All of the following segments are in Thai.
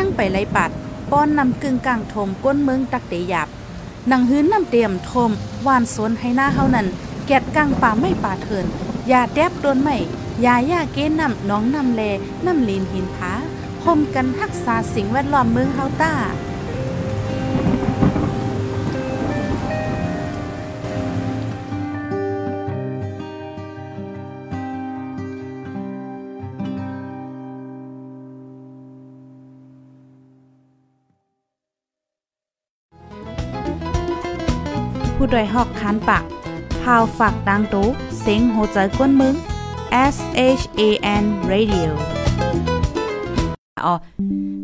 เข้าหน้ายังไปไล่ปัด ป้อนนำกึ่งกลางทมก้นเมืองตักเตยับหนังหื้นนำเตรียมทมวานสนให้หน้าเฮานั้นแกดกลางป่าไม่ป่าเถินยาแดบโดนไม่ยาย่าเก้นำน้องนำเลนำลีนหินผาพมกันทักษาสิ่งแวดล้อมเมืองเฮาต้า ผู้ดยหอกคันปากพาวฝากดังตู้เซ็งโหใจกวนมึง S H A N Radio อ๋อ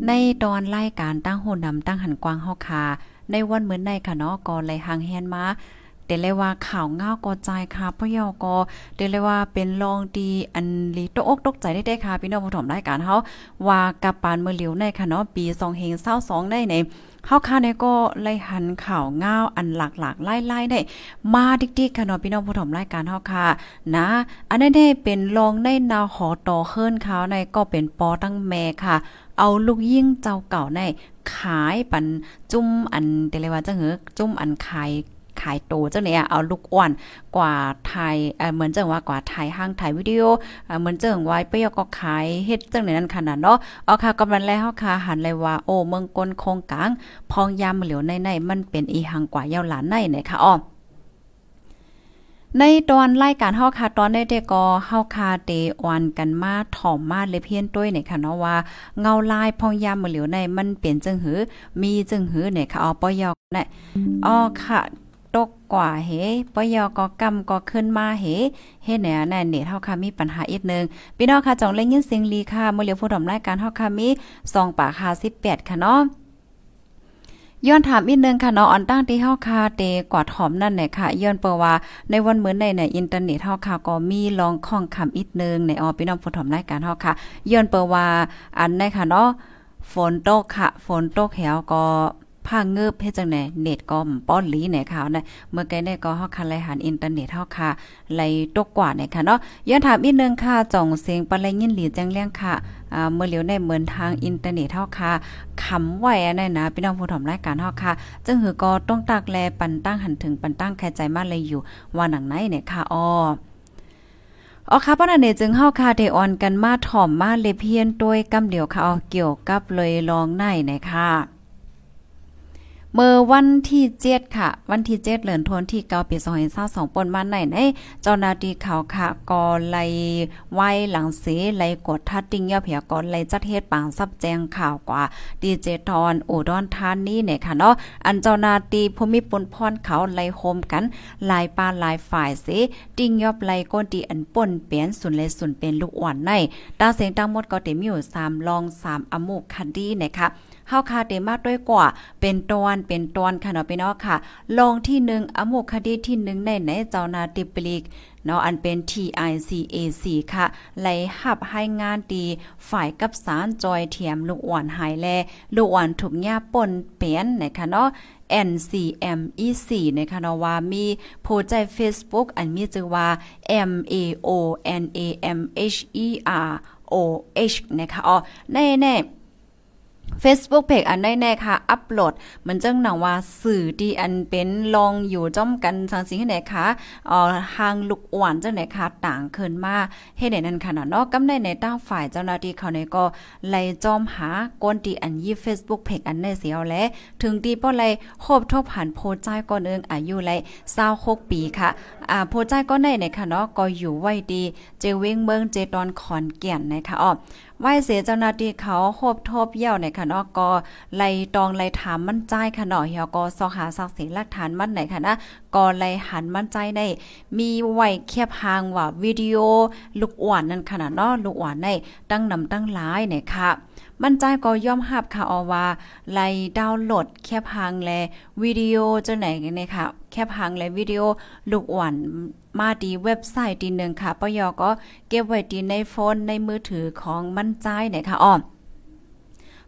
ในตอนรายการตั้งโหนำตั้งหันกวางเฮาคาในวันเหมือนในค่ะเนาะก็เลยหางแฮนมาเดเลยว่าข่าวง้าวกอใจค่ะพ่อยอก็เดเลยว่าเป็นรองดีอันลีตกอกตกใจได้ได้ค่ะพี่น้องผู้ถมรายการเฮาว่ากับปานเมื่อเหลียวในค่ะเนาะปี2 0 2 2ได้ใน เฮาค่าเนี่ยก็ไล่หันข่าวง้าวอันหลากๆไล่ๆได้ มาดิกๆค่ะเนาะพี่น้องผู้ถมรายการเฮาค่ะนะ อันนี้ได้เป็นรองในนาวหอต่อเฮิรนเขาในก็เป็นปอตั้งแม่ค่ะ เอาลูกยิ่งเจ้าเก่าในขายปันจุ่มอันเดเลว่าจะเหือจุ่มอันขาย ขายโตเจ้าเนี่ยเอาลูกอ้วนกว่าไทยเเหมือนจังว่ากว่าไทยห้างถ่ายวิดีโอเเหมือนจังว่าไปยก็ขายเฮ็ดจังนั้นขนาดเนาะเอาค่ะกำลังแล้วค่ะหันเลยว่าโอ้เมืองกลโคงกลาง พองยามเหลียวในๆมันเป็นอีหังกว่าเยาวหลานในเนี่ยค่ะอ้อในตอนรายการเฮาค่ะตอนได้แต่ก็เฮาคาเตออนกันมาถ่อมมาเลยเพี้ยนต้วยเนี่ยค่ะเนาะว่าเงาลายพองยามมือเหลียวในมันเปลี่ยนจังหือ มีจังหือเนี่ยค่ะอ๋อปอยอกเนี่ยอ๋อค่ะ ตกกว่าเฮปยอก็กำก็ขึ้นมาเฮเฮ็ดแหน่แน่เน็ตเฮาค่ะมีปัญหาอีกนึงพี่น้องค่ะจองเล่นยินเสียงลีค่ะมื้อเหลียวผู้ดำรายการเฮาค่ะมี2ปากค่ะ18ค่ะเนาะย้อนถามอีกนึงค่ะเนาะอันตั้งที่เฮาคาเตกว่าถอมนั่นแหละค่ะย้อนเปว่าในวันเหมือนในในอินเทอร์เน็ตเฮาค่ะก็มีลองข้องคำอีกนึงในออพี่น้องผู้ถอมรายการเฮาค่ะย้อนเปว่าอันในค่ะเนาะฝนตกค่ะ ฝนตกแหวก็ ผ้าเงือบเฮ็ดจังไหนเน็ตก็ป้อนลีในข่าวนะเมื่อไกลเนี่ยก็เฮาคันไลหันอินเทอร์เน็ตเฮาค่ะไลตกกว่าเนี่ยค่ะเนาะย้อนถามอีกนึงค่ะจ่องเสียงปะไลยินหลีแจ้งเลี้ยงค่ะอ่าเมื่อเหลียวในเหมือนทางอินเทอร์เน็ตเฮาค่ะคำไว้อันนั้นนะพี่น้องผู้ถมรายการเฮาค่ะจึงหือก็ต้องตักแลปันตั้งหันถึงปันตั้งแค่ใจมาเลยอยู่ ว่าหนังไหนเนี่ยค่ะอ้ออ๋อค่ะปนันเนจึงเฮาคาเดออนกันมาถ่อมมาเลเพียนด้วยกำเดียวค่ะเกี่ยวกับเลยลองในนะคะ เมื่อวันที่เจ็ดค่ะ วันที่เจ็ดเหลือนทนที่เกาปีสองพันสองปนมาไหนในเจ้านาทีเขาวค่ะกอไลไว้หลังเสไลกดทัดติ้งยอเพียกอไลจัดเฮ็ดปางซับแจงข่าวกว่า ดีเจทอนอุดรธานีเนี่ยค่ะเนาะอันเจ้านาทีภูมิปนพรเขาไลโฮมกันลายปลาลายฝ่ายเสติ้งยอบไลก้นตีอันป่นเปลี่ยนสุนเลยสุนเป็นลูกอ่อนในตาเสียงตั้งหมดก็เต็มอยู่3ลอง3อมุกคันดีนะคะ เฮาคาเตมาด้วยกว่า เป็นตอนเป็นตอนค่ะเนาะพี่น้องค่ะลองที่1อโมคดีที่1ในไหนเจ้านาติปลิกเนาะอันเป็น TICAC ค่ะไหลหับให้งานดีฝ่ายกับสารจอยเทียมลูกอ่อนหายแลลูกอ่อนถูกหญ้าป่นเปียนนะคะเนาะ NCMEC นะคะเนาะว่ามีโพสต์ใจ Facebook อันมีชื่อว่า MAONAMHER OH นะคะอ๋อแน่ๆ Facebook เพจอันได้แน่ค่ะ อัปโหลด มันจังหนังว่าสื่อที่อันเป็นลองอยู่จ้อมกันสังสิงให้ไหนคะเอ่อหางลูกอ่อนจังไหนคะต่างขึ้นมาเฮ็ดได้นั่นค่ะเนาะกำในในตั้งฝ่ายเจ้าหน้าที่เขาเนี่ก็ไล่จอมหาก้นที่อันยี่ Facebook เพจอันได้เสียวแลถึงดีป้อไล่ครบทบผ่านโพใจก่อนเอิงอายุไล่26ปีค่ะอ่าโพใจก็ในในค่ะเนาะก็อยู่ไว้ดี เจเวงเมืองเจตอนขอนแก่นนะคะอ้อ ไว้เสียเจ้าหน้าที่เขาโคบทบเยี่ยวในค่ะเนาะก็ไล่ตองไล่ถามมั่นใจค่ะเนาะเฮียก็ซอกหาสักสีหลักฐานมั่นไหนค่ะนะก็ไล่หันมั่นใจในมีไว้เคียบหางว่าวิดีโอลูกอ่อนนั่นค่ะเนาะลูกอ่อนในตั้งนำตั้งหลายเนี่ยค่ะมั่นใจก็ย่อมหับค่ะอว่าไล่ดาวน์โหลดแคบหางแลวิดีโอจังไหนกันเนี่ยค่ะ คปหางและวิดีโอลูกอ่อนมาดีเว็บไซต์ดีหนึ่งค่ะปยก็เก็บไว้ดีในโฟนในมือถือของมั่นใจนะคะอ้อ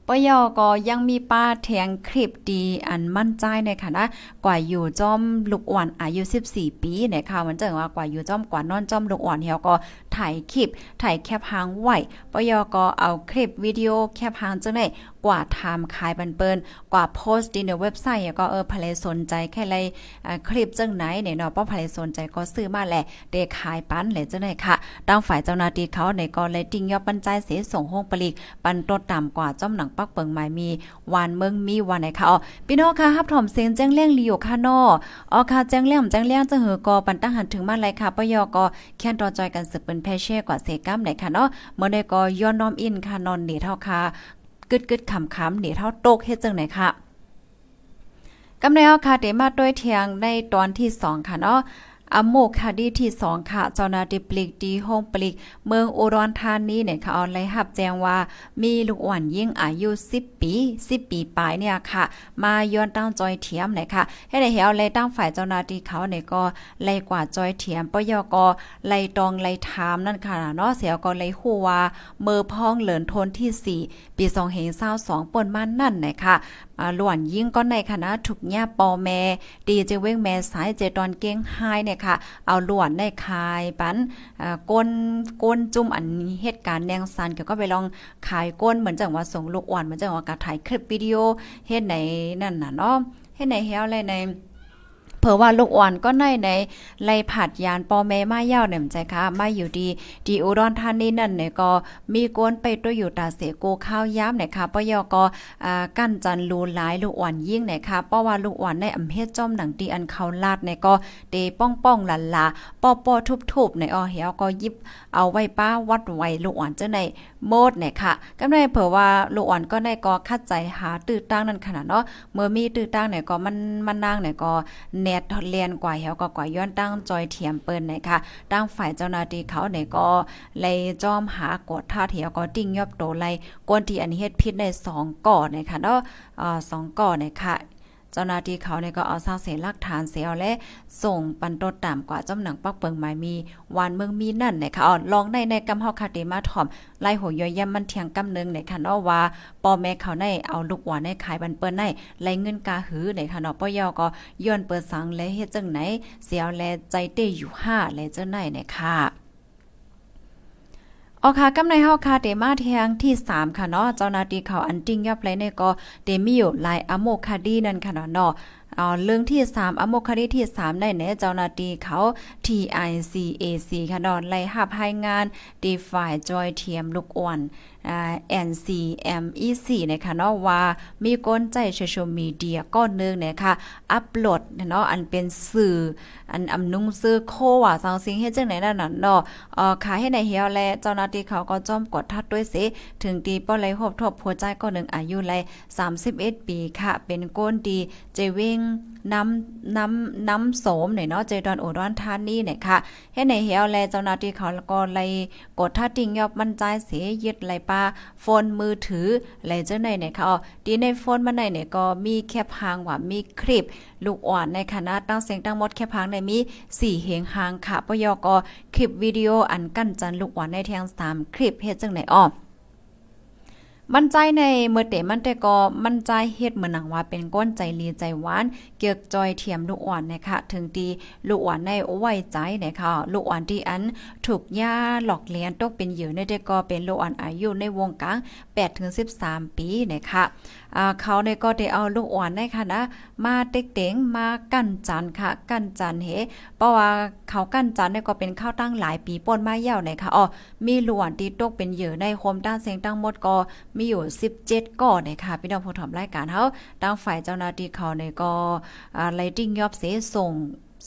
ปยอก็ยังมีป้าแทงคลิปดีอันมั่นใจในค่ะนะกว่าอยู่จอมลูกอ่อนอายุ 14 ปีในค่ะมันเจิงว่ากว่าอยู่จอมกว่านอนจอมลูกอ่อนเฮาก็ถ่ายคลิปถ่ายแคปหางไหวปยอก็เอาคลิปวิดีโอแคปหางจังได๋กว่าทำขายบันเปินกว่าโพสต์ในเว็บไซต์ก็เออพลสนใจแค่ไรคลิปจังไหนเนี่ยเนาะป้อพลสนใจก็ซื้อมาแหละเดขายปันเลยจังได๋ค่ะตั้งฝ่ายเจ้าหน้าที่เขาในก็เลยติงยอบันใจเสส่งห้องปลีกปันตดต่ำกว่าจ้อมหนังปักเปิงหมายมีวานเมืองมีวันไหนคะอ๋อพี่น้องค่ะฮับถอมเสียงแจ้งเลี้ยงลีโอค่ะนออ๋อค่ะแจ้งเลี้ยงแจ้งเลี้ยงจะหือกอปันตั้งหันถึงมาไรค่ะปยอก็แค่นรอจอยกันสืบเป็นแพเช่กว่าเสกัมไหนค่ะเนาะเมื่อใดก็ย้อนน้อมอินค่ะนอนหนีเท่าค่ะกึดกึดขำขำหนีเท่าโตกเฮ็ดจังไหนค่ะกำในเอาค่ะเดมาด้วยเทียงในตอนที่สองค่ะเนาะ อโมคดีที่สองค่ะเจ้านาที่ปลิกดีห้องปลิก เมืองอุดรธานีเนี่ยค่ะออนไลน์รับแจ้งว่า มีลูกอ่อนยิ่งอายุ 10 ปี 10 ปีปลายเนี่ยค่ะ มาย้อนตั้งจอยเทียมเนี่ยค่ะ ให้ได้เห็นเลยตั้งฝ่ายเจ้านาที่เขาเนี่ยก็ไล่กว่าจอยเทียมปยกไล่ตองไล่ถามนั่นค่ะเนาะเสียก็ไล่ฮู้ว่าเมื่อพ้องเหลินทนที่ 4 ปี2022ป่นมานั่นเนี่ยค่ะ หลวนยิ่งก็ในคณะถูกย่าปอแม่ดีเจเว้งแม่สายเจตอนเก้งไฮเนี่ยค่ะ เอาหลวนในคายปันก้นก้นจุ่มอันนี้เหตุการณ์แนงซันเก็ไปลองขายก้นเหมือนจังว่าส่งลูกอ่อนเหมือนจังว่าการถ่ายคลิปวิดีโอเฮ็ดในนั่นน่ะเนาะเฮ็ดในเฮาเลยในเผื่ อว่าลูกอ่อนก็ในในไล่ผัดยานปอแม่มาเย่าเนี่ยใจค่ะมาอยู่ดีดีอุดรธานีนั่นเนี่ยก็มีกวนไปตัวอยู่ตาเสโกข้าวย้ำเนี่ยค่ะปยอก็อ่ากั้นจันรูหลายลูกอ่อนยิ่งเนี่ยค่ะเพราะว่าลูกอ่อนในอำเภอจอมหนังตีอันเขาลาดเนี่ยก็เตป้องป้องหลันลาปอปอทุบๆในออเหียวก็ยิบเอาไว้ป้าวัดไว้ลูกอ่อนเจ้าในโมดเนี่ยค่ะกำไรเผื่อว่าลูกอ่อนก็ได้ก็คัดใจหาตื้อตั้งนั่นขนาดเนาะเมื่อมีตื้อตั้งเนี่ยก็มันมันนางเนี่ยก็เน็ตเลียนกว่าเฮาก็กว่าย้อนตั้งจอยเทียมเปิ้นเนี่ยค่ะตั้งฝ่ายเจ้าหน้าที่เขาเนี่ยก็เลยจอมหากดท่าเทียวก็ติ้งยอบโตไลกวนที่อันเฮ็ดผิดใน2ก่อเนี่ยค่ะเนาะอ่า2ก่อเนี่ยค่ะ เจ้าหน้าที่เขาเนี่ยก็เอาสร้างเสียหลักฐานเสียและส่งปันตดตามกว่าจำหนังปักเปิงหมายมีวานเมืองมีนั่นนะคะอ๋อลองในในกำเฮาคาเตมาถ่อมไล่หัวย่อยย่ำมันเทียงกำนึงในค่ะเนาะว่าปอแม่เขาในเอาลูกหวานในขายบันเปิ้นในไล่เงินกาหือในค่ะเนาะปอยอก็ย้อนเปิดสังและเฮ็ดจังไหนเสียวแลใจเต้อยู่5และเจังไหนเนี่ยค่ะ ออค่ะกำในเฮาค่ะเดมาเทียงที่ 3 ค่ะเนาะเจ้าหน้าที่เขาอันติ้งยับเลยเนี่ยก็เดมีอยู่ลายอโมคาดีนั่นค่ะเนาะอ๋อเรื่องที่ 3อโมคาดีที่ 3 ได้แน่เจ้าหน้าที่เขา TICAC ค่ะเนาะไล่หับให้งานดีฝ่ายจอยเทียมลูกอ่อน NCMEC นะคะเนาะว่ามีก้นใจโซเชียลมีเดียก้อนนึงนะคะอัปโหลดเนาะอันเป็นสื่ออันอำนุงซื้อโคว่าสังสิงเฮ็ดจังไหนนั่นน่ะเนาะเอ่อขายให้ในเฮียวแลเจ้าหน้าที่เขาก็จ้อมกดทัดด้วยสิถึงดีป้อไหลหบทบหัวใจก็หนึ่งอายุไล31 ปีค่ะ เป็นก้นดีเจวิงน้ำน้ำน้ำโสมเนี่ยเนาะเจดอนโอุดรธานนี่เนี่ยค่ะให้ในเฮียวแลเจ้าหน้าที่เขาก็เลยกดทัดติงยอบมั่นใจเสียยึดไหลปลาโฟนมือถือไหลเจ้าไหนเนี่ยค่ะอ๋อดีในโฟนมันไหนเนี่ยก็มีแคปหางว่ามีคลิป ลูกอ่อนในคณะตั้งเสียงตั้งหมดแคปหางในมี4เหงหางค่ะปยก็คลิปวิดีโออันกั้นจันลูกอ่อนในแทง3คลิปเฮ็ดจังไหนอ้อ มั่นใจในเมื่อเตมันแต่ก็มั่นใจเฮ็ดเหมือนหนังว่าเป็นก้นใจลีใจหวาน เกือกจอยเทียมลูกอ่อนนะคะถึงตีลูกอ่อนในไว้ใจนะคะลูกอ่อนที่อันถูกย่าหลอกเลี้ยงตกเป็นเหยื่อในเด็กก็เป็นลูกอ่อนอายุในวงกลาง8ถึง13 ปีนะคะ เขาในก็ได้เอาลูกอ่อนในค่ะนะ มาเต็กเต็งมากั้นจันค่ะ กั้นจันเฮเพราะว่าเขากั้นจันเนี่ยก็เป็นข้าวตั้งหลายปีป่นมาเยาวในค่ะอ๋อมีลูกอ่อนที่ตกเป็นเหยื่อในโคมด้านเสียงตั้งหมดก็มีอยู่ 17ก่อเนี่ยค่ะพี่น้องผู้ถมรายการเฮาดังฝ่ายเจ้าหน้าที่เขาในก็อ่าไลติ้งยอบเสส่ง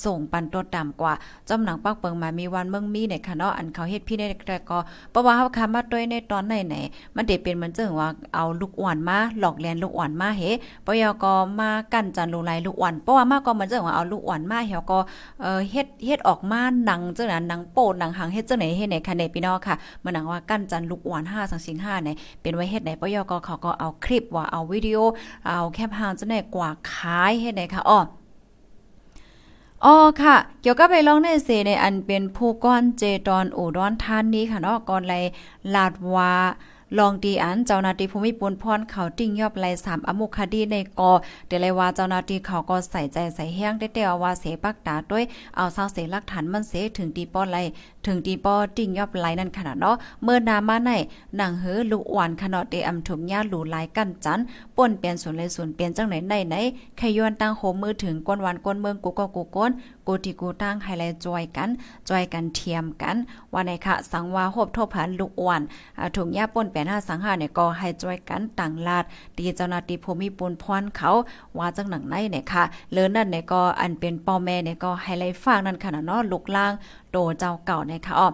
ส่งปันตัวต่ำกว่าจำหนังปักเปิงมามีวันเมืองมีในค่ะเนาะอันเขาเฮ็ดพี่ในแต่ก็เพราะว่าเฮาคามาด้วยในตอนไหนไหนมันได้เป็นเหมือนจังว่าเอาลูกอ่อนมาหลอกเลียนลูกอ่อนมาเฮปยก็มากั้นจันลูไลลูกอ่อนเพราะว่ามาก็มันเจังว่าเอาลูกอ่อนมาเฮาก็เอ่อเฮ็ดเฮ็ดออกมาหนังจังนั้นหนังโปหนังหางเฮ็ดจังไหนเฮ็ดในค่ะในพี่น้องค่ะมันหนังว่ากั้นจันลูกอ่อน5สังสิง5เนี่ยเป็นไว้เฮ็ดไหนปยก็เขาก็เอาคลิปว่าเอาวิดีโอเอาแคปหางจังไหนกว่าขายเฮ็ดไหนค่ะอ้อ อ๋อค่ะ เกี่ยวกับไปลองในเสในอันเป็นผู้ก้อนเจตอนอุดอนทานนี้ค่ะเนาะก่อนไรลาดวาลองดีอันเจ้าหน้าที่ภูมิปุนพรเขาติ้งยอบไล3อมุคดีในกอเดลยว่าเจ้าหน้าที่เขาก็ใส่ใจใส่แห้งได้แต่ว่าเสปักตาด้วยเอาซาเสหลักฐานมันเสถึงตีป้อไลถึงตีป้อติ้งยอบไลนั่นขนาดเนาะเมื่อนามาในหนังเหือลูกหวานขนาดเดอำถุงญาหลูหลายกันจันป่นเปลี่ยนส่วนเลยส่วนเปลี่ยนจังไหนไหนไหนใครย้อนตั้งโหมือถึงก้นวันก้นเมืองกูก็กูก้นกูที่กูตั้งไฮไลท์จอยกันจอยกันเทียมกัน ว่าในค่ะสังว่าหบทบผันลูกอ่อนถุงยาป่นแปนห้าสังหาเนี่ยก็ให้จอยกันต่างลาดดีเจ้าหน้าที่ภูมิปุนพรเขาว่าจังหนังไหนเนี่ยค่ะเลินนั่นเนี่ยก็อันเป็นปอแม่เนี่ยก็ไฮไลท์ฝากนั่นค่ะเนาะลูกล่าง โตเจ้าเก่านะคะอ๋อ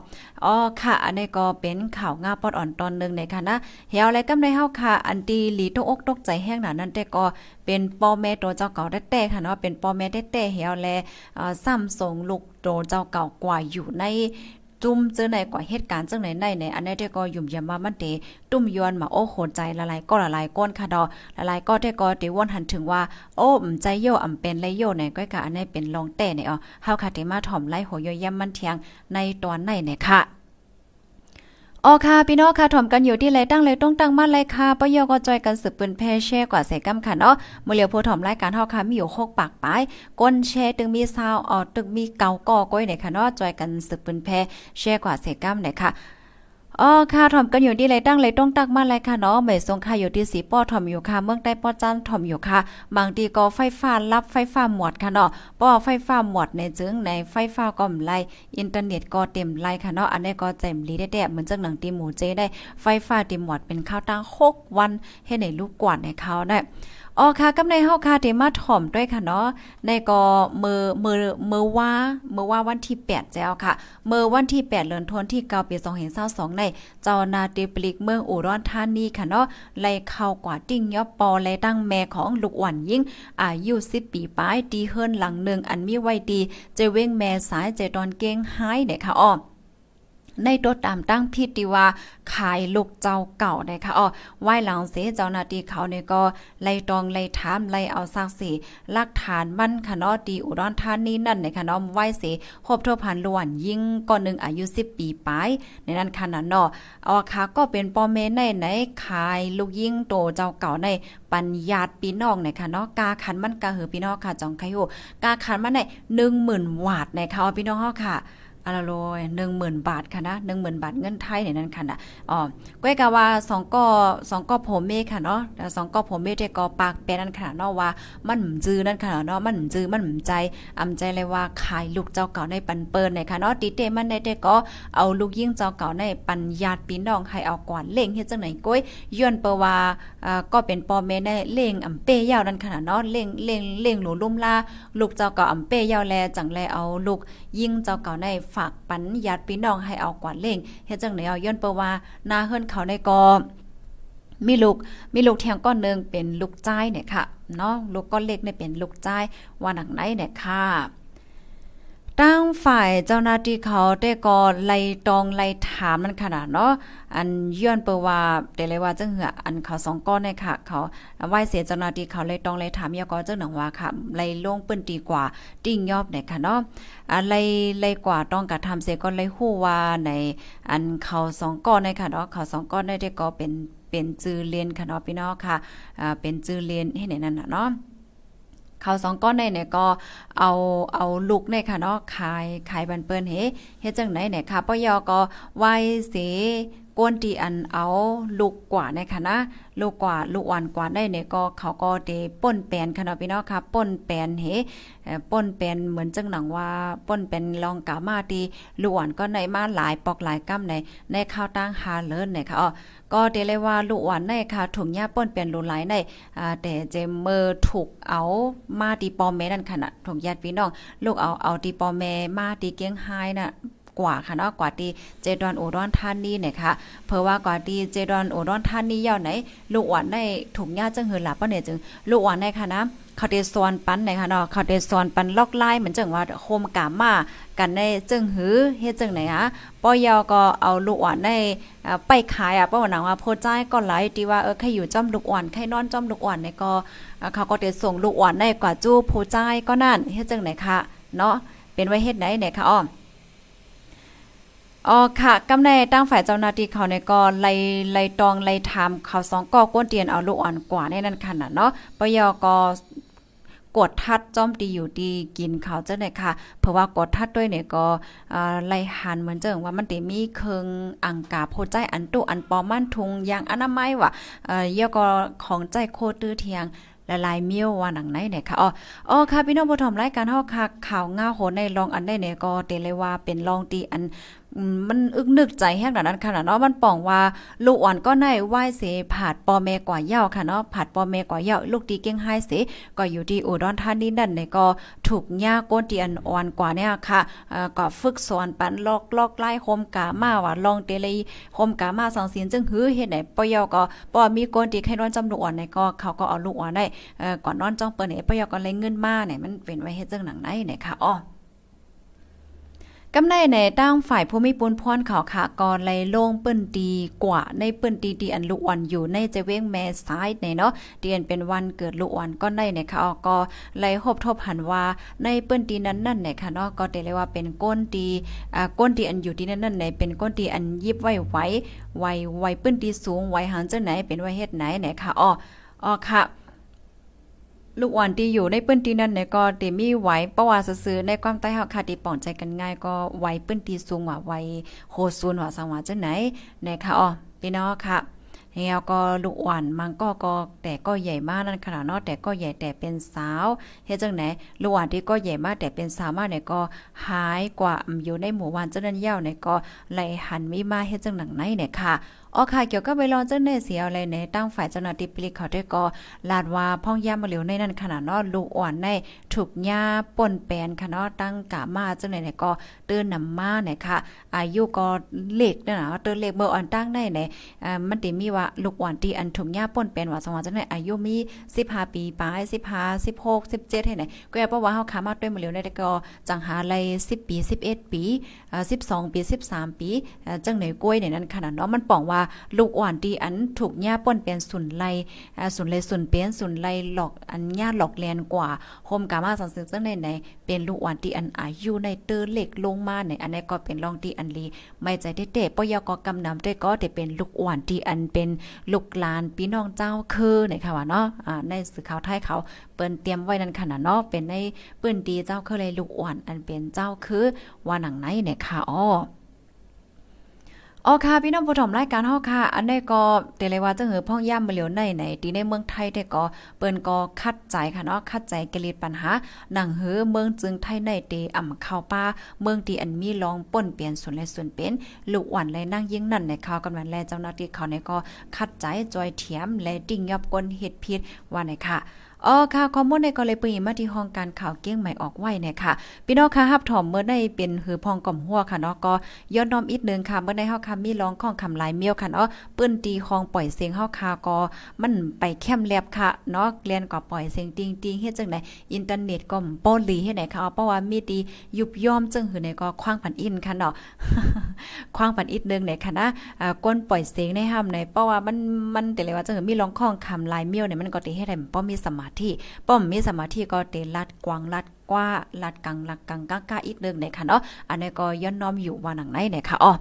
อ๋อค่ะ อันนี้ก็เป็นข่าวง่าปอดอ่อนตอนนึงในค่ะนะเฮียวอะไรกำในเฮาค่ะ อันตีหลีตกอกตกใจแห้งหนานั่นแต่ก็เป็นป้อแม่โตเจ้าเก่าได้แต่ค่ะเนาะเป็นป้อแม่ได้แต่เฮียวแลอ่าซ้ำส่งลูกโตเจ้าเก่ากว่าอยู่ใน จุ้มเจอไหนกว่าเหตุการณ์จังไหนในในอันนี้เด็ก็ยุ่มยามามันเตตุ้มยวนมาโอ้โหใจละลายก็ละลายก้นค่ะดอละลายก็ได้ก็เตวอนหันถึงว่าโอ้มใจโยอำเป็นไรโยในก้อยกะอันนี้เป็นลองแต่เนี่ยอ๋อเฮาค่ะเตมาถ่อมไล่โหยย่มมันเทียงในตอนไหนเนี่ยค่ะ ออค่ะพี่น้องค่ะถ่อมกันอยู่ที่ไรตั้งเลยต้องตั้งมาเลยค่ะปยก็จอยกันสืบปืนแพ่แช่กว่าใส่กำค่ะเนาะมือเหลียวผู้ถ่อมรายการเฮาค่ะมีอยู่6ปากปลายก้นแช่ตึงมีซาวออตึงมีเกาก่อก้อยเนี่ยค่ะเนาะจอยกันสืบปืนแพ่แช่กว่าใส่กำเนี่ยค่ะ อ๋อค่ะถ่อมกันอยู่ที่ไรตั้งเลยต้องตักมาเลยค่ะเนาะไม่ทรงค่ะอยู่ที่สีป้อถ่อมอยู่ค่ะ เมืองใต้ป้อจันถ่อมอยู่ค่ะ บางทีก็ไฟฟ้ารับไฟฟ้าหมดค่ะเนาะป้อไฟฟ้าหมดในจึงในไฟฟ้าก็มไหลอินเทอร์เน็ตก็เต็มไหลค่ะเนาะอันนี้ก็เต็มลีได้ๆเหมือนจังหนังตีหมูเจได้ไฟฟ้าเต็มหมดเป็นข้าวตั้ง6วันให้ในลูกกวาดในเขาได้ อ๋อค่ะกำในเฮาค่ะที่มาถ่อมด้วยค่ะเนาะในก็มือมือมือว่ามือว่าวันที่8แล้วค่ะมือวันที่8เดือนธันวาคมที่9ปี2022ในเจ้านาติปลิกเมืองอุดรธานีค่ะเนาะไล่เข้ากว่าติ้งยอปอไล่ตั้งแม่ของลูกอ่อนยิ่งอายุ10ปีปลายตีเฮิรนหลังหนึ่งอันมีไว้ดีเจเว้งแม่สายเจตอนเก้งหายเนี่ยค่ะอ้อ ในตัวตามตั้งพิธีว่าขายลูกเจ้าเก่านะคะอ๋อไหว้หลังเสเจ้าหน้าที่เขาเนี่ยก็ไล่ตองไล่ถามไล่เอาซากสีหลักฐานมั่นค่ะเนาะดีอุดรธานีนั่นนะคะเนาะไหว้เสครบทั่วพันล้วนยิ่งก่อนหนึ่งอายุ 10 ปีปลายในนั้นค่ะเนาะอ๋อค่ะก็เป็นปอเมในไหนขายลูกยิ่งโตเจ้าเก่าในปัญญาปีน้องนะคะเนาะกาขันมันกาเหือพี่น้องค่ะจองไคโฮกาขันมันใน10,000 วาทนะคะพี่น้องเฮาค่ะ อะละโลยหนึ่งหมื่นบาทค่ะนะหนึ่งหมื่นบาทเงินไทยในนั้นค่ะนะอ๋อก้อยกะว่าสองก็สองก็ผมเมค่ะเนาะแล้วสองก็ผมเมเตก็ปากแปนนั่นค่ะเนาะว่ามันจื้อนั่นค่ะเนาะมันจื้อมันใจอำใจเลยว่าขายลูกเจ้าเก่าในปันเปิ้นในค่ะเนาะติเตมันในเตก็เอาลูกยิ่งเจ้าเก่าในปัญญาติพี่น้องให้เอากวนเล่งเฮ็ดจังไหนก้อยย้อนเปว่าอ่าก็เป็นปอเมในเล่งอำเป้ยาวนั่นค่ะเนาะเล่งเล่งเล่งหลูลุ่มลาลูกเจ้าเก่าอำเป้ยาวแลจังแลเอาลูกยิ่งเจ้าเก่าในฝากปันญาติพี่น้องให้เอากวาดเล่งเฮ็ดจังไหนเอาย้อนเปว่านาเฮิรนเขาในกอมีลูกมีลูกแทงก้อนหนึ่งเป็นลูกจ้ายเนี่ยค่ะเนาะลูกก้อนเล็กเนี่ยเป็นลูกจ้ายว่าหนังไหนเนี่ยค่ะ ตั้งฝ่ายเจ้าหน้าที่เขาได้ก็ไล่ตองไล่ถามมันขนาดเนาะอันย้อนเปว่าแต่เลยว่าจังเหืออันเขาสองก้อนเนี่ยค่ะ เขาไหว้เสียเจ้าหน้าที่เขาเลยตองไล่ถามยาก็จังหนังว่าค่ะไล่ลงเปิ้นดีกว่าติ้งยอบเนี่ยค่ะเนาะอันไล่ไล่กว่าต้องกระทำเสียก็ไล่ฮู้ว่าในอันเขาสองก้อนเนี่ยค่ะเนาะเขาสองก้อนได้ก็เป็นเป็นจือเรียนค่ะเนาะพี่น้องค่ะอ่าเป็นจือเรียนให้ไหนนั่นน่ะเนาะ เขาสองก้อนในเนี่ยก็เอาเอาลูกเนี่ยค่ะเนาะขายขายบันเปิ้นเฮเฮ็ดจังไหนเนี่ยค่ะปยอก็ไว้เส กวนตีอันเอาลูกกว่าในค่ะนะลูกกว่าลูกอ่อนกว่าได้เนี่ยก็เขาก็เดป่นแปนค่ะเนาะพี่น้องค่ะป่นแปนเฮป่นแปนเหมือนจังหนังว่าป่นเป็นลองกามาตีลูกอ่อนก็ในมาหลายปอกหลายกำในในข้าวตั้งหาเลิศเนี่ยค่ะอ๋อก็เดเลยว่าลูกอ่อนในค่ะถุงยาป่นเป็นรูหลายในอ่าแต่เจมเมอร์ถูกเอามาตีปอมแม่นั่นค่ะนะถุงญาติพี่น้องลูกเอาเอาตีปอมแม่มาตีเกียงไฮน่ะ กว่าค่ะเนาะกว่าที่เจดอนโอดอนท่านนี่เนี่ยค่ะเพราะว่ากว่าที่เจดอนโอดอนท่านนี่ยาวไหน ลูกอ่อนในถุงยาจังหือหลับปะเนี่ยจึงลูกอ่อนในค่ะนะเขาเดซอนปันไหนค่ะเนาะเขาเดซอนปันลอกไล่เหมือนจังว่าโคมกามากันในจึงหือเฮ็ดจังไหนฮะปอยอก็เอาลูกอ่อนในไปขายอะเพราะว่าหนังว่าโพจ้ายก็หลายที่ว่าเออใครอยู่จ้อมลูกอ่อนใครนอนจ้อมลูกอ่อนในก็เขาก็จะส่งลูกอ่อนในกว่าจู้โพจ้ายก็นั่นเฮ็ดจังไหนค่ะเนาะเป็นไว้เฮ็ดไหนไหนค่ะอ้อ อ๋อค่ะกำในตั้งฝ่ายเจ้าหน้าที่เขาในก็ไล่ไล่ตองไล่ถามเขาสองก็ก้นเตียนเอาลูกอ่อนกว่าในนั้นขนาดเนาะปยก็กดทัดจ้อมตีอยู่ดีกินเขาเจ้าเนี่ยค่ะ เพราะว่ากดทัดด้วยเนี่ยก็ไล่หันเหมือนเจิงว่ามันติมีเคิงอังกาโพใจอันตุอันปอมั่นทุงอย่างอนามัยว่ะเอ่อเยก็ของใจโคตื้อเทียงละลายเมียวว่าหนังไหนเนี่ยค่ะอ๋ออ๋อค่ะพี่น้องผู้ชมรายการเฮาค่ะข่าวง่าโหในลองอันได้เนี่ยก็เตเลยว่าเป็นลองตีอันมันอึกนึกใจแห้งนั้นค่ะเนาะมันป่องว่าลูกอ่อนก็ในไหว้เสผาดปอเมกว่าเย่าค่ะเนาะผาดปอเมกว่าเย่าลูกตีเก่งไฮเสก็อยู่ที่อุดรธานีนั่นเนี่ยก็ถูกย่าก้นตีอันอ่อนกว่าเนี่ยค่ะเอ่อก็ฝึกสอนปันลอกลอกไล่โฮมกามาว่าลองเตเลยโฮมกามาสังเสินจึงหื้อเฮ็ดไหนปอยอก็ปอมีก้นตีให้นอนจำลูกอ่อนในก็เขาก็เอาลูกอ่อนได้เอ่อก่อนนอนจ้องเปิ้นเนี่ยปอยอก็เลยเงินมาเนี่ยมันเป็นไว้เฮ็ดจังหนังไหนเนี่ยค่ะอ๋อ กำในในตั้งฝ่ายผู้มีปุนพรเขาค่ะก่อนไลโล่งเปิ้นดีกว่าในเปิ้นดีดีอันลูกอ่อนอยู่ในจะเว้งแม่ซ้ายในเนาะเดือนเป็นวันเกิดลูกอ่อนก็ได้ในค่ะก็ไลหบทบหันว่าในเปิ้นดีนั้นนั่นในค่ะเนาะก็ได้เลยว่าเป็นก้นดีอ่าก้นดีอันอยู่ที่นั่นนั่นในเป็นก้นดีอันยิบไว้ไว้ไว้ไว้เปิ้นดีสูงไว้หันจังไหนเป็นไว้เฮ็ดไหนไหนค่ะอ้ออ๋อค่ะ ลูกอ่อนที่อยู่ในปื้นที่นั่นเนี่ยก็เตมีไหวประวัติซื้อในความใต้เฮาค่ะที่ป่องใจกันง่ายก็ไหวปื้นที่สูงว่าไหวโหซูนว่าสังว่าจังไหนนะคะอ๋อพี่น้องค่ะแล้วก็ลูกอ่อนมันก็ก็แต่ก็ใหญ่มากนั่นขนาดเนาะแต่ก็ใหญ่แต่เป็นสาวเฮ็ดจังไหนลูกอ่อนที่ก็ใหญ่มากแต่เป็นสาวมากเนี่ยก็หายกว่าอยู่ในหมู่บ้านเจ้านั้นยาวเนี่ยก็ไหลหันมีมาเฮ็ดจังหนังไหนเนี่ยค่ะ อ๋อค่ะเกี่ยวกับไปรอนเจ้าเน่เสียอะไรในตั้งฝ่ายเจ้าหน้าที่ปลิกเขาด้วยก็ลาดว่าพ่องย่ามาเหลียวในนั้นขนาดเนาะลูกอ่อนในถูกหญ้าป่นแปนค่ะเนาะตั้งกะมาเจ้าไหนเนี่ยก็เตือนนำมาเนี่ยค่ะ อายุก็เล็กนะเตือนเล็กเบอร์อ่อนตั้งได้เนี่ยมันติมีว่าลูกอ่อนที่อันถูกหญ้าป่นแปนว่าสว่าเจ้าไหนอายุมี15ปีปลาย15 16 17ให้ไหนก็อย่าเพราว่าเฮาขามาด้วยมาเหลียวในก็จังหาไล10 ปี 11 ปี12 ปี 13 ปีจังไหนกล้วยในนั้นขนาดเนาะมันป่องว่าลูกอ่อนดีอันถูกหญ้าป่นเป็นสุนไล่สุนไลสุนเป็นสุนไลหลอกอันหญ้าหลอกแลนกว่าโฮมกามาสังสึกจังในไหนเป็นลูกอ่อนที่อันอายุในเตอเล็กลงมาในอันนี้ก็เป็นรองที่อันลีไม่ใจเด็ดๆปยกกำนำได้ก็ได้เป็นลูกอ่อนที่อันเป็นลูกหลานพี่น้องเจ้าคือในค่ะว่าเนาะในสื่อข่าวไทยเขาเปิ้นเตรียมไว้นั่นขนาดเนาะเป็นในเปื้นดีเจ้าคือเลยลูกอ่อนอันเป็นเจ้าคือว่าหนังไหนเนี่ยค่ะอ้อ อ๋อค่ะพี่น้องผู้ชมรายการเฮาค่ะ อันนี้ก็เตเลยว่าจะหือพ่องย่ำมาเหลียวในไหนที่ในเมืองไทยได้ก็เปิ้นก็คัดใจค่ะเนาะคัดใจกลิดปัญหาหนังหือเมืองจึงไทยในเตอ่ำเข้าป้าเมืองที่อันมีรองป่นเปลี่ยนส่วนและส่วนเป็นลูกหวันและนั่งยิ่งนั่นในข่าวกันวันแลเจ้าหน้าที่เขาในก็คัดใจจอยเถียมและดิ่งยอบกลเฮ็ดผิดว่าไหนค่ะอ๋อค่ะข้อมูลในก็เลยปีมาที่ห้องการข่าวเกี้ยงใหม่ออกไว้เนี่ยค่ะ พี่น้องค่ะฮับถอมเมื่อได้เป็นหือพองก่อมหัวค่ะเนาะก็ย้อนน้อมอีกนึงค่ะเมื่อได้เฮาค่ะมีร้องข้องคำลายเมียวค่ะเนาะปื้นตีคองปล่อยเสียงเฮาค่ะก็มันไปแคมแลบค่ะเนาะเรียนก็ปล่อยเสียงติงติงเฮ็ดจังได๋อินเทอร์เน็ตก็ป้อลีเฮ็ดไหนค่ะเพราะว่ามีตียุบย่อมจึงหือในก็คว้างผันอินค่ะเนาะคว้างผันอีกนึงเนี่ยค่ะนะอ่าก้นปล่อยเสียงในห้ามในเพราะว่ามันมันแต่เลยว่าจังมีร้องข้องคำลายเมียวเนี่ยมันก็ติเฮ็ดให้ป้อมีสมาธิป้อมมีสมาธิก็เตลัดกวางลัดกว่าลัดกังลักกังก้าอีกนึงในค่ะเนาะอันนี้ก็ย้อนน้อมอยู่ว่าหนังไหนเนี่ยค่ะอ๋อ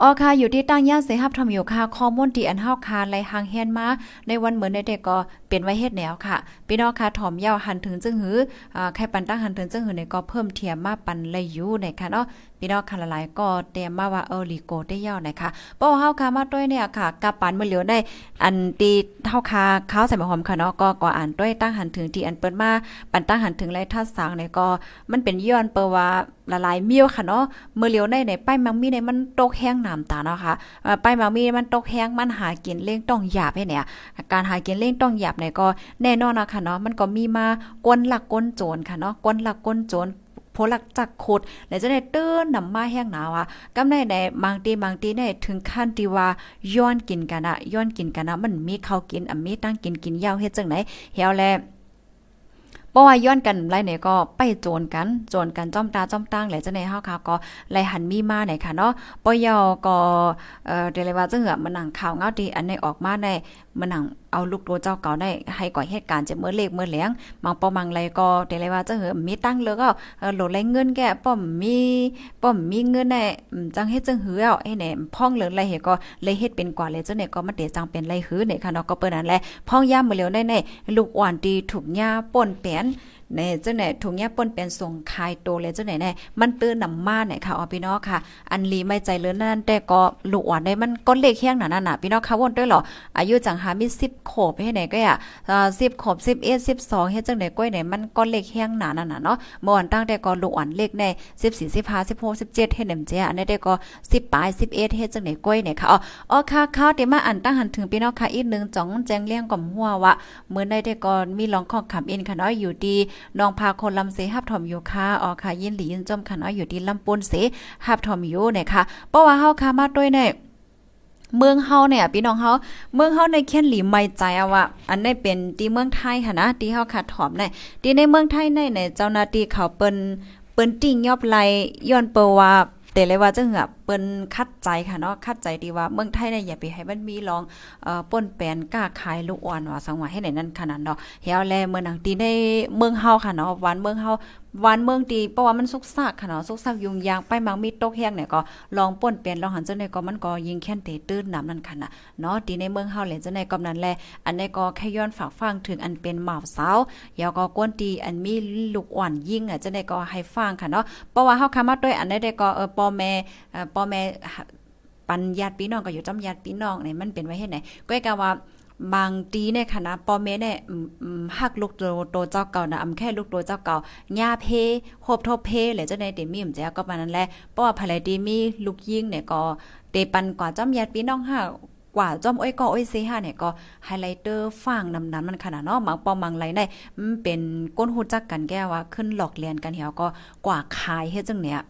ออค่ะอยู่ที่ตั้งย่านเสหับทำอยู่ค่ะข้อมูลที่อันเฮาคาไลหางแฮนมาในวันเหมือนในเด็กก็เป็นไว้เฮ็ดแนวค่ะพี่น้องค่ะถ่อมยาวหันถึงจึงหืออ่าใครปันตั้งหันถึงจึงหือในก็เพิ่มเทียมมาปันเลยอยู่ในค่ะเนาะพี่น้องค่ะหลายๆก็เตรียมมาว่าเออลีโกได้ยาวนะคะป้อเฮาค่ะมาด้วยเนี่ยค่ะกับปันมื้อเหลียวได้ อันตีเฮาค่ะข้าวใส่หอมค่ะเนาะก็ก็อ่านด้วยตั้งหันถึงที่อันเปิ้นมาปันตั้งหันถึงไรทัดสางเนี่ยก็มันเป็นย้อนเปว่าละลายเมียวค่ะเนาะเมื้อเหลียวในในป้ายมังมีในมันตกแห้งน้ำตาเนาะค่ะป้ายมังมีมันตกแห้งมันหากินเล่งต้องหยาบให้เนี่ย การหากินเล่งต้องหยาบเนี่ยก็แน่นอนนะค่ะเนาะมันก็มีมากวนหลักกวนโจรค่ะเนาะกวนหลักกวนโจรพลักจักขุดแล้วจะได้เตื้อนนำมาแห้งหนาวอะกำในในบางทีบางทีเน่ถึงขั้นที่ว่าย้อนกินกันอะย้อนกินกันนะมันมีข้าวกินอะมีตั้งกินกินยาวเฮ็ดจังไหนเฮาแลเพราะว่าย้อนกันไรเนี่ยก็ไปโจรกันโจรกันจ้อมตาจ้อมตั้งแหละจะในเฮาค่ะก็ไลหันมีมาไหนค่ะเนาะปยอก็เอ่อเดลว่าจังเหอมันหนังข่าวเงาดีอันในออกมาใน มันหนังเอาลูกตัวเจ้าเก่าได้ให้ก่อเหตุการณ์จะเมื่อเลขเมื่อแหลงมังปอมังไรก็แต่เลยว่าจะเหือมีตั้งเลยก็โหลดไรเงินแกป้อมมีป้อมมีเงินได้จังเฮ็ดจังหือเอาไอ้เนี่ยพ่องเหลือไรเฮ็ดก็เลยเฮ็ดเป็นกว่าเลยเจ้าเนี่ยก็มาเดจังเป็นไรหือเนี่ยค่ะเนาะก็เปิ้นนั่นแหละพ่องย่ามมื้อเหลียวได้ในลูกอ่อนดีถูกหญ้าป่นแปน ในเจ้าไหนถุงเนี้ยป่นเป็นส่งคายโตเลยเจ้าไหนแน่มันตื้อนำมาเนี่ยค่ะอ๋อพี่น้องค่ะ อันลีไม่ใจเลือนั่นแต่ก็ลูกอ่อนได้มันก้นเล็กแห้งหนาหน่ะพี่น้องค่ะวนด้วยหรออายุจังหามี10ขบให้ไหนก็อะเอ่อ10ขวบ11 12เฮ็ดจังไหนก้อยไหนมันก้นเล็กแห้งหนานั่นน่ะเนาะเมื่อวันตั้งแต่ก็ลูกอ่อนเล็กใน14 15 16 17เฮ็ดแหนมเจ้าอันนี้ได้ก็10ปลาย11เฮ็ดจังไหนก้อยเนี่ยค่ะอ๋ออ๋อค่ะข้าวเดี๋ยวมาอันตั้งหันถึงพี่น้องค่ะอีกหนึ่งจ่องแจงเลี้ยงก่อมหัวว่าเมื่อได้ได้ก็มีลองข้อคำอินค่ะเนาะอยู่ดีน้องพาคนลำเสฮับถอมอยู่ค่ะอ๋อค่ะยินหลียินจมค่ะเนาะอยู่ที่ลำปูนเสฮับถอมอยู่เนี่ยค่ะเพราะว่าเฮาค่ะมาด้วยเนี่ยเมืองเฮาเนี่ยพี่น้องเฮาเมืองเฮาในเขียนหลีไม่ใจเอาว่าอันนี้เป็นที่เมืองไทยค่ะนะที่เฮาขาดถอมในที่ในเมืองไทยในในเจ้าหน้าที่เขาเปิ้นเปิ้นติ่งยอบไลย้อนเปว่าแต่เลยว่าจังอะ เปิ้นคัดใจค่ะเนาะคัดใจดีว่าเมืองไทยเนี่ยอย่าไปให้มันมีลองเอ่อป่นแปนกล้าขายลูกอ่อนว่าสังว่าให้ไหนนั่นขนาดเนาะเฮาแลเมืองนังตีในเมืองเฮาค่ะเนาะวันเมืองเฮาวันเมืองดีเพราะว่ามันสุกซากค่ะเนาะสุกซากยุงยางไปมังมีตกแห้งเนี่ยก็ลองป่นเปลี่ยนลองหันจังได๋ก็มันก็ยิงแค่นเตตื้นน้ำนั่นค่ะนะเนาะดีในเมืองเฮาแหละจังได๋ก็นั้นแหละอันนี้ก็แค่ย้อนฝากฟังถึงอันเป็นหมาวสาวเดี๋ยวก็กวนตีอันมีลูกอ่อนยิงอะจังได๋ก็ให้ฟังค่ะเนาะเพราะว่าเฮาคามาด้วยอันใดๆก็เออพ่อแม่เอ่อพ่อแม่ปันญาติพี่น้องก็อยู่จำญาติพี่น้องเนี่ยมันเป็นไว้เฮ็ดไหนก็กะว่าบางทีเนี่ยค่ะนะปอเมเนี่ยฮักลูกโตโตเจ้าเก่านะอำแค่ลูกโตเจ้าเก่าญาเพโฮบทบเพหรือเจ้าในเตมีมแจ้ก็ปานนั้นแหละเพราะว่าภรรยดีมีลูกยิ่งเนี่ยก็เตปันกว่าจอมญาติพี่น้องห้ากว่าจอมอ้อยก็อ้อยเซห้าเนี่ยก็ไฮไลเตอร์ฟังนำนั้นมันขนาดเนาะมังปอมังไรในมันเป็นก้นหูจักกันแก้ว่าขึ้นหลอกเรียนกันเหี่ยวก็กว่าขายเฮ็ดจังเนี่ย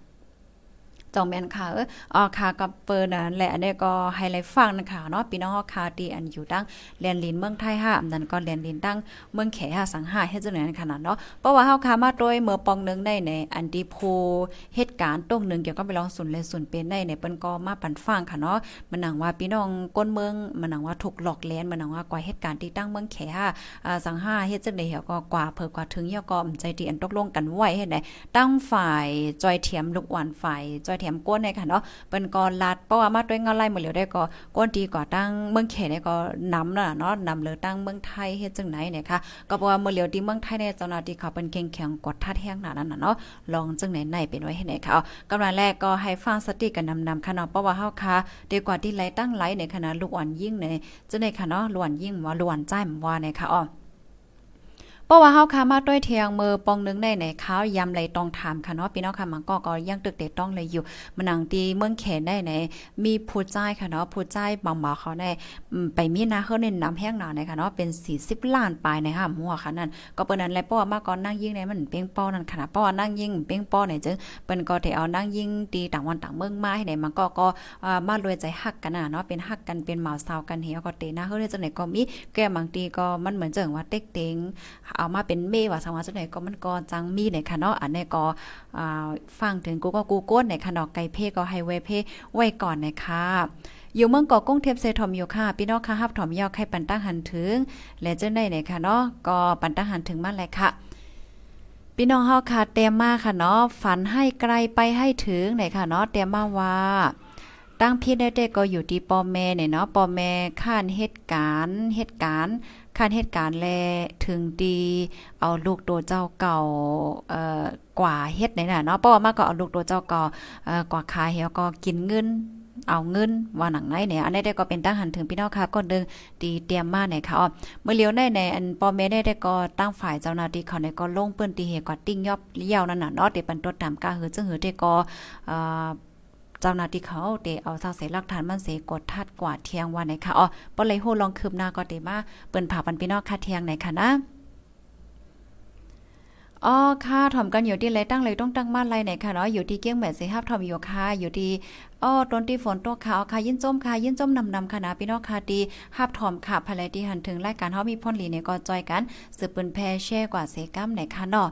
จองแม่นค่ะเอออ๋อค่ะกับเปิ้นนั่นแหละอันนี้ก็ไฮไลท์ฟังนะคะเนาะพี่น้องเฮาค่ะที่อันอยู่ตั้งแลนลินเมืองไทย5อันนั้นก็แลนลินตั้งเมืองแข5สัง5เฮ็ดจังได๋ขนาดเนาะเพราะว่าเฮาค่ะมาโดยเมื่อปองนึงได้ในอันที่โพเหตุการณ์ตรงนึงเกี่ยวกับไปลองสุนและสุนเป็นได้ในเปิ้นก็มาปันฟังค่ะเนาะมันหนังว่าพี่น้องก้นเมืองมันหนังว่าถูกหลอกแลนมันหนังว่ากว่าเหตุการณ์ที่ตั้งเมืองแข5อ่าสัง5เฮ็ดจังได๋เฮาก็กว่าเพิ่กว่าถึงเฮาก็ใจที่อันตกลงกันไว้เฮ็ดได้ตั้งฝ่ายจอยเทียมลูกอ่อนฝ่ายจอยเทียมก้นในค่ะเนาะเปิ้นก็ลัดเพราะว่ามาด้วยเงาไล่หมดแล้วได้ก็ก้นดีกว่าตั้งเมืองเขตเนี่ยก็นำน่ะเนาะนำเลยตั้งเมืองไทยเฮ็ดจังไหนเนี่ยค่ะก็เพราะว่าเมื่อเหลียวที่เมืองไทยเนี่ยเจ้าหน้าที่เขาเป็นเข่งแข็งกดทัดแห้งหนานั้นน่ะเนาะลองจังไหนไหนเป็นไว้ให้ไหนค่ะกำลังแรกก็ให้ฟังสติกันนำๆค่ะเนาะเพราะว่าเฮาค่ะดีกว่าที่ไหลตั้งไหลในขณะลูกอ่อนยิ่งในจังได๋ค่ะเนาะล้วนยิ่งว่าล้วนใจมว่าในค่ะอ้อ เพราะว่าเฮาค่ะมาด้วยเทียงมือปองนึงได้ในเขายำไหลตองถามค่ะเนาะพี่น้องค่ะมันก็ก็ยังตึกเด็ดต้องเลยอยู่มันหนังตีเมืองแขนได้ในมีผู้ใจค่ะเนาะผู้ใจบางๆเขาได้ไปมีนาเฮาเน้นน้ำแห้งหนาในค่ะเนาะเป็น 40 ล้านปลายในค่ะหัวค่ะนั่นก็เปิ้นนั้นแหละเพราะว่ามาก่อนนั่งยิงในมันเป้งป้อนั่นค่ะเพราะว่านั่งยิงเป้งป้อไหนจึงเปิ้นก็ได้เอานั่งยิงตีต่างวันต่างเมืองมาให้ไหนมันก็ก็มารวยใจฮักกันน่ะเนาะเป็นฮักกันเป็นหมาสาวกันเหี่ยวก็เตนะเฮาได้จังไหนก็มีแก้บางทีก็มันเหมือนจังว่าเต็กเต็งเอามาเป็นเมว่าสังวาจังไหนก็มันก็จังมีในค่ะเนาะอันนี้ก็อ่าฟังถึงกูก็กูก้นในค่ะเนาะไก่เพ่ก็ให้ไว้เพ่ไว้ก่อนนะคะอยู่เมืองเกาะกุ้งเทพเซทอมอยู่ค่ะ พี่น้องค่ะฮับถอมยอกให้ปันตั้งหันถึง และเจ้าได้เนี่ยค่ะเนาะก็ปันตั้งหันถึงมาเลยค่ะพี่น้องเฮาค่ะเตรียมมาค่ะเนาะฝันให้ไกลไปให้ถึงไหนค่ะเนาะเตรียมมาว่าตั้งพี่ได้เด็กก็อยู่ที่ปอแม่เนี่ยเนาะปอแม่ข้านเหตุการณ์เหตุการณ์ คันเหตุการณ์แลถึงดีเอาลูกตัวเจ้าเก่าเอ่อกว่าเฮ็ดไหนน่ะเนาะเพราะว่ามาก็เอาลูกตัวเจ้าเก่าเอ่อกว่าขายแล้วก็กินเงินเอาเงินว่าหนังไหนเนี่ยอันนี้ได้ก็เป็นตั้งหันถึงพี่น้องค่ะก่อนเดิงตีเตรียมมาเนี่ยค่ะอ๋อเมื่อเลี้ยวได้ในอันปอเมได้ได้ก็ตั้งฝ่ายเจ้าหน้าที่เขาในก็ลงเปิ้นตีเหตุกว่าติ้งยอบเลี้ยวนั่นน่ะเนาะเดี๋ยวปันตดตามกาหือจึงหือได้ก็เอ่อ เจ้าหน้าที่เขาเตเอาซาเสหลักฐานมันเสกดทัดกว่าเทียงวันไหนค่ะอ๋อบ่เลยโหลองคืบหน้าก็เตมาเปิ้นผ่าปันพี่น้องค่ะเทียงไหนค่ะนะอ๋อค่ะถ่อมกันอยู่ที่ไรตั้งเลยต้องตั้งมาไรไหนค่ะเนาะอยู่ที่เกี้ยงแม่สิฮับถ่อมอยู่ค่ะอยู่ที่อ๋อตอนที่ฝนตกค่ะค่ะยินจมค่ะยินจมนำนำค่ะนะพี่น้องค่ะดีฮับถ่อมค่ะภายที่หันถึงรายการเฮามีพ่นหลีเนี่ยก็จอยกันสืบปืนแพร่แช่กว่าเสกัมไหนค่ะเนาะ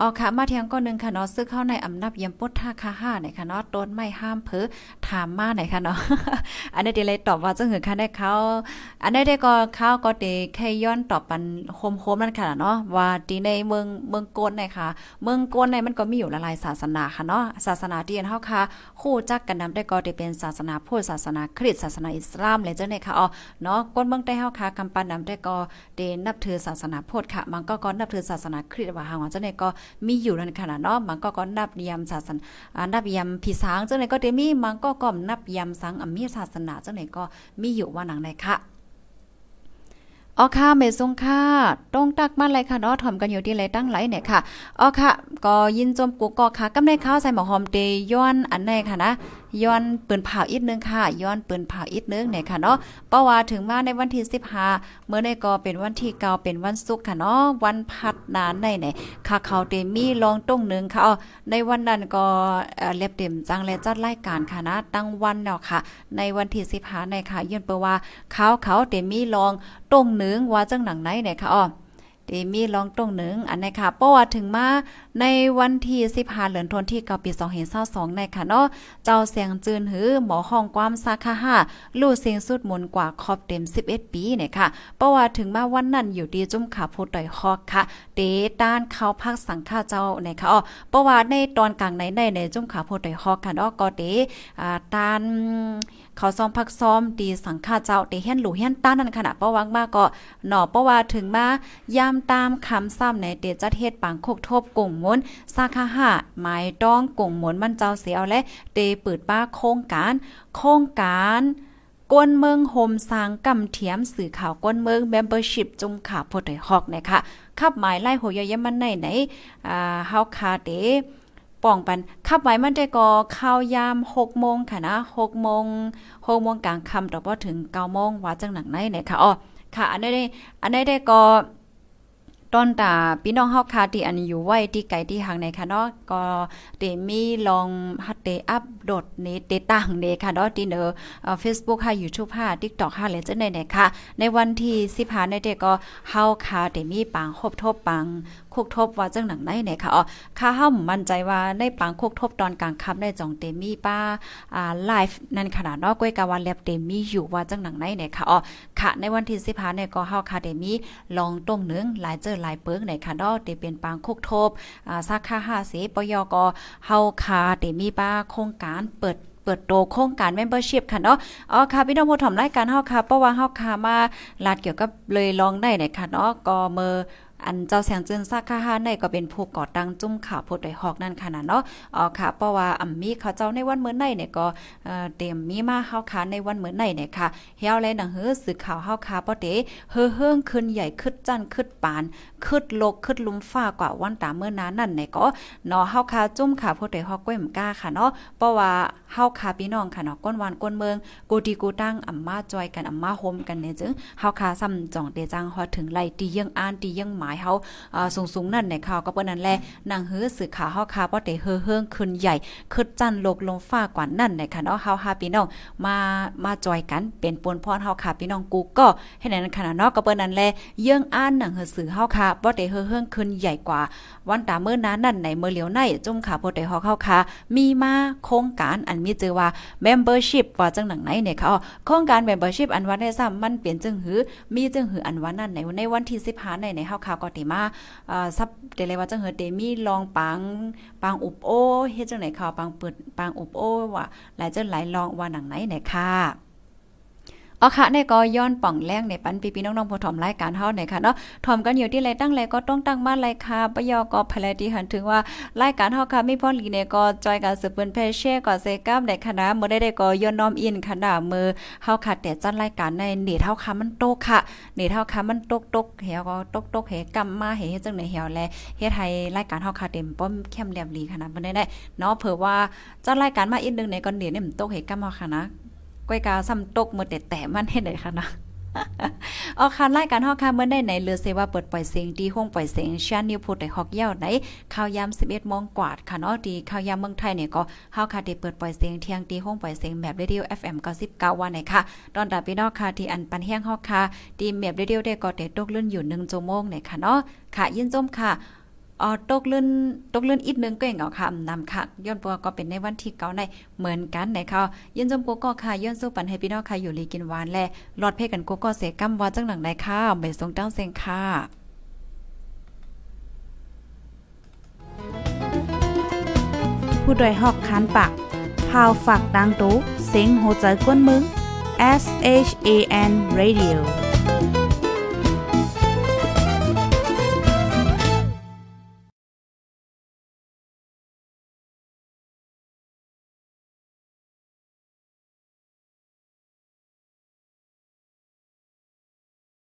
อ๋อค่ะ มาเทียงก็นึงค่ะเนาะซึกเข้าในอำนาจยำปุดท่าคาห้าไหนค่ะเนาะต้นไม่ห้ามเผอถามมาไหนค่ะเนาะอันนี้เดเลยตอบว่าจังหือค่ะได้เขาอันนี้ได้ก็เขาก็เดแค่ย้อนตอบปันโคมๆนั่นค่ะเนาะว่าตีในเมืองเมืองโกนไหนค่ะ เมืองโกนในมันก็มีอยู่หลายศาสนาค่ะเนาะศาสนาที่เฮาค่ะ คู่จักกันนำได้ก็ได้เป็นศาสนาพุทธศาสนาคริสต์ศาสนาอิสลามเลยเจ้าเนี่ยค่ะอ๋อเนาะคนเมืองใต้เฮาค่ะกำปันนำได้ก็เดนับถือศาสนาพุทธค่ะ มันก็ก็นับถือศาสนาคริสต์ว่าหางว่าจ้าเนี่ยก็มีอยู่นั่นค่ะเนาะมันก็ก็นับยามศาสนานับยามพี่สางจังไหนก็เดมีมันก็ก็นับยามสังอมีศาสนาจังไหนก็มีอยู่ว่าหนังไหนค่ะอ๋อค่ะเมซงค่ะต้องตักมาเลยค่ะเนาะถ่อมกันอยู่ที่ไรตั้งไหลเนี่ยค่ะอ๋อค่ะ ก็ยินจมกุกก็ค่ะกำในข้าวใส่หมอหอมเตย้อนอันไหนค่ะนะ ย้อนปืนเผาอีกนึงค่ะ ย้อนปืนเผาอีกนึงเนี่ยค่ะเนาะเพราะว่าถึงมาในวันที่15เมื่อในก็เป็นวันที่9เป็นวันศุกร์ค่ะเนาะวันพัดนานในไหนค่ะเขาเตมีลองต้งนึงค่ะอ๋อในวันนั้นก็เล็บเต็มจังและจัดรายการค่ะนะตั้งวันแล้วค่ะ ในวันที่15ในค่ะย้อนเปว่าเขาเขาเตมีลองต้งนึงว่าจังหนังไหนเนี่ยค่ะอ๋อ เดมีลองตรงหนึ่งอันนี้ค่ะเพราะว่าถึงมาในวันที่15เหลือนทนที่เกาปี2022ในค่ะเนาะเจ้าเสียงจืนหือหมอห้องความสาขา5ลู่เสียงสุดมนกว่าครอบเต็ม 11 ปีเนี่ยค่ะเพราะว่าถึงมาวันนั้นอยู่ดีจุ่มขาพูดต่อยคอกค่ะเตต้านเข้าพักสังฆาเจ้าในค่ะอ๋อเพราะว่าในตอนกลางในในในจุ่มขาพูดต่อยคอกค่ะเนาะก็เตอ่าต้าน เขาซ้อมพักซ้อมตีสังฆาเจ้าเตเฮียนหลูเฮียนต้านนั่นขณะเพราวังมากก็หน่อเพราว่าถึงมายามตามคำซ้ำในเตจัดเฮ็ดปังโคกทบกงมนสาขาหาหมายต้องกงมนมันเจ้าเสียวและเตเปิดป้าโครงการ โครงการก้นเมืองโฮมสร้างกำเทียมสื่อข่าวก้นเมือง membership จุมขาโพดฮอกนะคะขับหมายไล่โหยยมันในไหนอ่าเฮาคาเต ป่องปันขับไว้มันได้ก็ข้าวยาม6โมงค่ะนะ6โมง6โมงกลางค่ำต่อพอถึง9โมงว่าจังหนังไหนเนี่ยค่ะอ๋อค่ะอันนี้ได้อันนี้ได้ก็ตอนตาพี่น้องเฮาคาที่อันอยู่ไว้ที่ไกลที่ห่างในค่ะเนาะก็เตมีลองฮัดเตอัปโดดนี้เตตั้งเดค่ะเนาะที่เนอเอ่อ Facebook ค่ะ YouTube ค่ะ TikTok ค่ะเลยจังได๋เนี่ยค่ะ ในวันที่15ในเดก็เฮาคาเตมีปางครบทบปัง คกทบว่าจังหนังไหนเนี่ยค่ะอ๋อค่าเฮามั่นใจว่าในปังคกทบตอนกลางค่ำได้จองเตมีป้าอ่าไลฟ์นั่นขนาดนาะก้อยกะว่าแลบเตมีอยู่ว่าจังหนังไหนเนี่ยค่ะอ๋อค่ะในวันที่15เนี่ยก็เฮาคาเตมีลองต้งนึงหลายเจอหลายเปิงในค่ะเนาะเตเป็นปังคกทบอ่าสาขา5เสปยก็เฮาคาเตมีป้าโครงการเปิดเปิดโตโครงการ membership ค่ะเนาะ อ๋อค่ะ พี่น้องผู้ถมรายการเฮาค่ะเพราะว่าเฮาค่ะมาลาดเกี่ยวกับเลยลองได้เนี่ยค่ะเนาะก็เมื่ออันเจ้าแสงจืนซาคาฮาในก็เป็นผู้ก่อตั้งจุ้มข่าวโพดไดฮอกนั่นค่ะนะเนาะอ๋อค่ะเพราะว่าอ่ำมีเขาเจ้าในวันเมื่อในเนี่ยก็เตรียมมีมาเฮาค่ะในวันเมื่อในเนี่ยค่ะเฮาแลหนังหือสื่อข่าวเฮาค่ะบ่เตเฮือเฮิงขึ้นใหญ่ขึ้นจันขึ้นปานขึ้นโลกขึ้นลุมฟ้ากว่าวันตาเมื่อนั้นนั่นเนี่ยก็เนาะเฮาค่ะจุ้มข่าวโพดไดฮอกก้อยมก้าค่ะเนาะเพราะว่าเฮาค่ะพี่น้องค่ะเนาะก้นวันก้นเมืองกูดีกูตั้งอ่ำมาจอยกันอ่ำมาโฮมกันเนี่ยจึงเฮาค่ะซ้ำจ่องเตจังฮอดถึงไล่ตียังอ่านตียังหมายเฮาอ่าสูงๆนั่นในข่าวก็เปิ้นนั่นแลนางฮือสื่อข่าวเฮาคาบ่ได้เฮือเฮิงขึ้นใหญ่ขึ้นจันโลกลงฟ้ากว่านั่นในค่ะเนาะเฮาหาพี่น้องมามาจอยกันเป็นปวนพรเฮาค่ะพี่น้องกูก็ให้นั้นขนาดเนาะก็เปิ้นนั่นแลเยื่องอ่านหนังฮือสื่อเฮาค่ะบ่ได้เฮือเฮิงขึ้นใหญ่กว่า วันตาเมื่อนั้นนั่นในเมื่อเหลียวในจุ่มขาบ่ได้ฮอกเฮาค่ะมีมาโครงการอันมีชื่อว่า membership ว่าจังหนังไหนเนี่ยค่ะโครงการ membership อันว่าได้ซ้ำมันเปลี่ยนจึงหือมีจึงหืออันว่านั่นในในวันที่15ในในเฮาค่ะก็ติมาอ่าซับเดเลยว่าจังเฮอเดมีลองปังปังอุบโอเฮ็ดจังไหนค่ะปังเปิดปังอุบโอว่าหลายจังหลายลองว่าหนังไหนไหนค่ะ อ๋อค่ะในก็ย้อนป่องแรงในปันปีพี่น้องๆผู้ถมรายการเฮาหน่อยค่ะเนาะถมกันอยู่ที่ไรตั้งไรก็ต้องตั้งมาไรค่ะปยอก็ภายที่หันถึงว่ารายการเฮาค่ะมีพ่อลีเนี่ยก็จอยกันสืบเปิ้นเพเช่ก็เซกัมในคณะเมื้อได้ได้ก็ย้อนน้อมอินคณะมือเฮาค่ะแต่จัดรายการในเนตเฮาค่ะมันโตค่ะเนตเฮาค่ะมันตกตกเหี่ยวก็ตกตกเหกำมาเฮ็ดจังได๋เหี่ยวแลเฮ็ดให้รายการเฮาค่ะเต็มป้อมเข้มแหลมลีขนาดบ่ได้ได้เนาะเผื่อว่าจัดรายการมาอีกนึงในก็เนตเนี่ยมันตกเหกำมาค่ะนะ ก้อยกาซ้ำตกมือแต่แต่มันให้เลยค่ะนะออกคันรายการฮอกค่ะเมื่อได้ไหนเรือเซว่าเปิดปล่อยเสียงดีห้องปล่อยเสียงชานิวพูดได้ฮอกเย้าไหนข่าวยาม11โมงกว่าค่ะเนาะดีข่าวยามเมืองไทยเนี่ยก็เฮาค่ะได้เปิดปล่อยเสียงเที่ยงดีห้องปล่อยเสียงแบบเรดิโอ FM 99วันไหนค่ะตอนดับพี่น้องค่ะที่อันปันแห้งฮอกค่ะดีแบบเรดิโอได้ก็ได้ตกลื่นอยู่1ชั่วโมงไหนค่ะเนาะค่ะยินจมค่ะ ออ๋อตกลื่นตกลื่นอีกนึงก็เองเอาค่ะนำค่ะย้อนปัวก็เป็นในวันที่เก่าในเหมือนกันไหนค่ะยินจมปัวก็ค่ะย้อนสู้ปันให้พี่น้องค่ะอยู่ลีกินหวานและหลอดเพกันกูก็เสกำว่าจังหนังไหนค่ะไปส่งตั้งเซงค่ะผู้โดยหอกคันปากพาวฝากดังตู้เสียงโหใจกวนมึง S H A N Radio